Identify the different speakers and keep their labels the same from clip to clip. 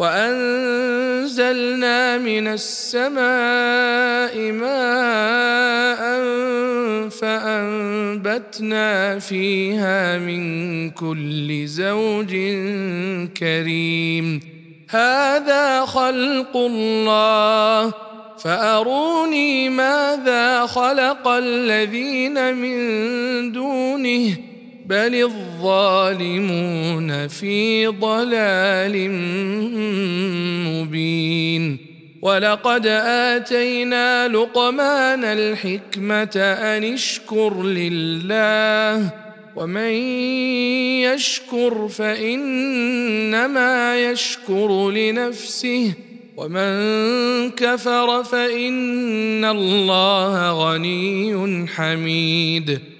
Speaker 1: وأنزلنا من السماء ماء فأنبتنا فيها من كل زوج كريم. هذا خلق الله. فأروني ماذا خلق الذين من دونه؟ بل الظالمون في ضلال مبين. ولقد آتينا لقمان الحكمة أن اشكر لله ومن يشكر فإنما يشكر لنفسه ومن كفر فإن الله غني حميد.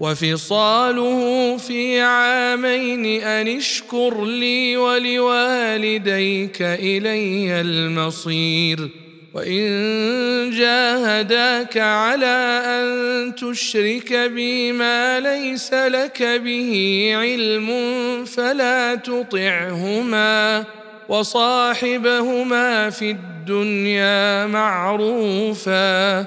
Speaker 1: وفصاله في عامين أن اشكر لي ولوالديك إلي المصير وإن جاهداك على أن تشرك بي ما ليس لك به علم فلا تطعهما وصاحبهما في الدنيا معروفا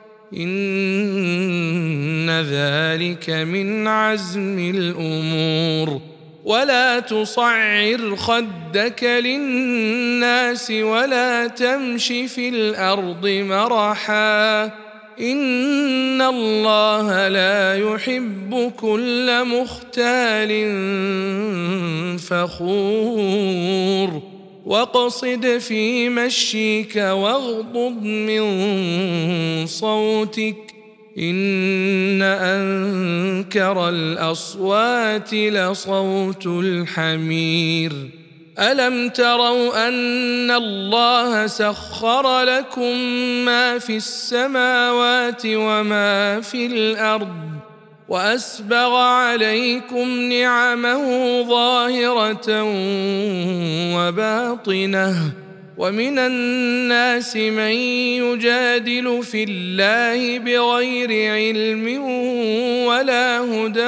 Speaker 1: إن ذلك من عزم الأمور. ولا تصعر خدك للناس ولا تمش في الأرض مرحا. إن الله لا يحب كل مختال فخور. واقصد في مشيك واغضض من صوتك. إن أنكر الأصوات لصوت الحمير. ألم تروا أن الله سخر لكم ما في السماوات وما في الأرض؟ وأسبغ عليكم نعمه ظاهرة وباطنة. ومن الناس من يجادل في الله بغير علم ولا هدى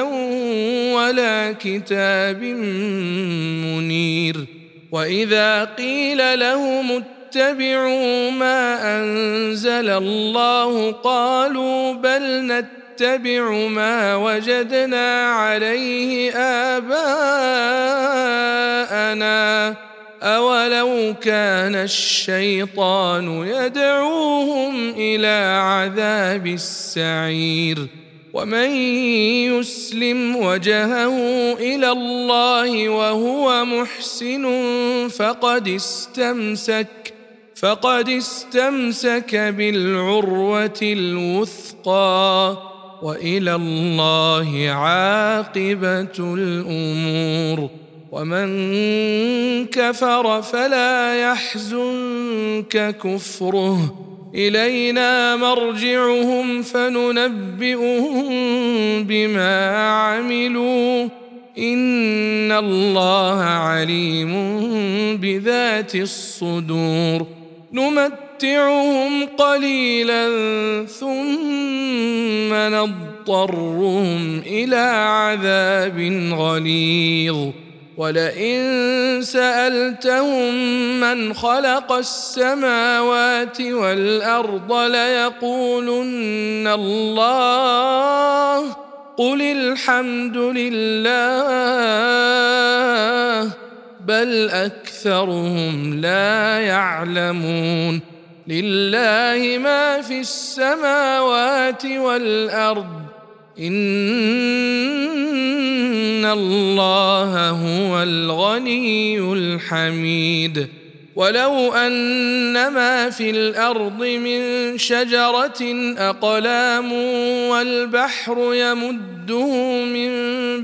Speaker 1: ولا كتاب منير. وإذا قيل لهم اتبعوا ما أنزل الله قالوا بل نتبع ما وجدنا عليه آباءنا. أولو كان الشيطان يدعوهم إلى عذاب السعير. ومن يسلم وجهه إلى الله وهو محسن فقد استمسك فقد استمسك بالعروة الوثقى. وإلى الله عاقبة الأمور. ومن كفر فلا يحزنك كفره. إلينا مرجعهم فننبئهم بما عملوا. إن الله عليم بذات الصدور. نمتعهم قليلا ثم نضطرهم إلى عذاب غليظ. ولئن سألتهم من خلق السماوات والأرض ليقولن الله. قل الحمد لله بل أكثرهم لا يعلمون. لله ما في السماوات والأرض. إن الله هو الغني الحميد. ولو أن ما في الأرض من شجرة أقلام والبحر يمده من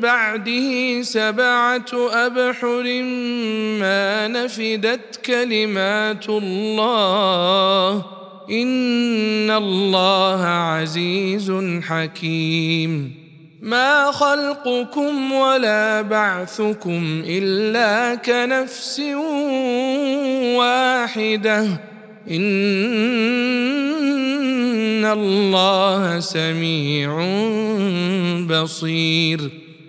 Speaker 1: بعده سبعة أبحر ما نفدت كلمات الله إن الله عزيز حكيم. ما خلقكم ولا بعثكم إلا كنفس واحدة. إن الله سميع بصير.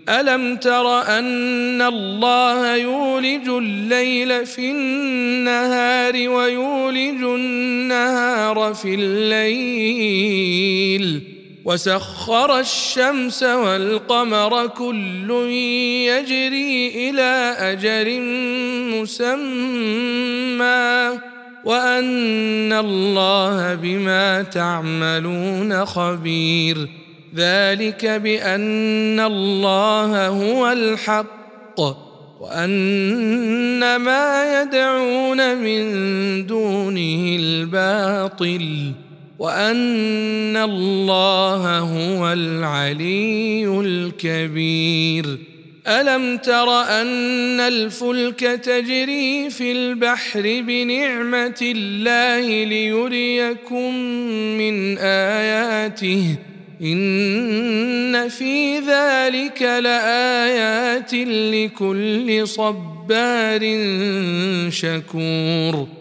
Speaker 1: ألم تر أن الله يولج الليل في النهار ويولج النهار في الليل؟ وسخر الشمس والقمر كل يجري إلى أجل مسمى وأن الله بما تعملون خبير. ذلك بأن الله هو الحق وأن ما يدعون من دونه الباطل. وأن الله هو العلي الكبير. ألم تر أن الفلك تجري في البحر بنعمة الله ليريكم من آياته؟ إن في ذلك لآيات لكل صبار شكور.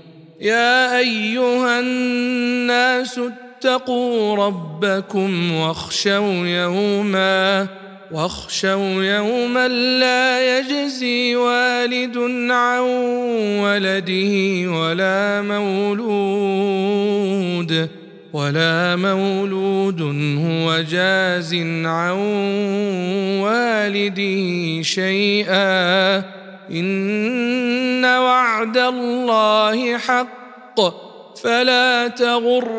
Speaker 1: يا أيها الناس اتقوا ربكم واخشوا يوما واخشوا يوما لا يجزي والد عن ولده ولا مولود ولا مولود هو جاز عن والده شيئا. إن وعد الله حق فلا تغرنكم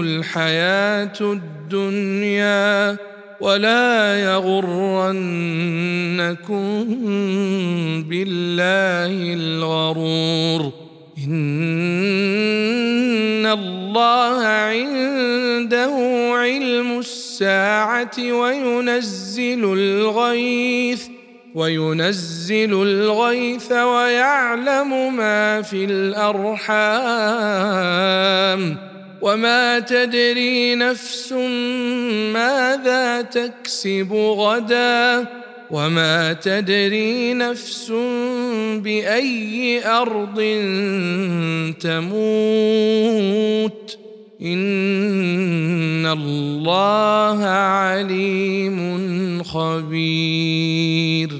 Speaker 1: الحياة الدنيا ولا يغرنكم بالله الغرور. إن الله عنده علم وينزل الغيث وينزل الغيث ويعلم ما في الارحام. وما تدري نفس ماذا تكسب غدا. وما تدري نفس باي ارض تموت. ان الله عليم خبير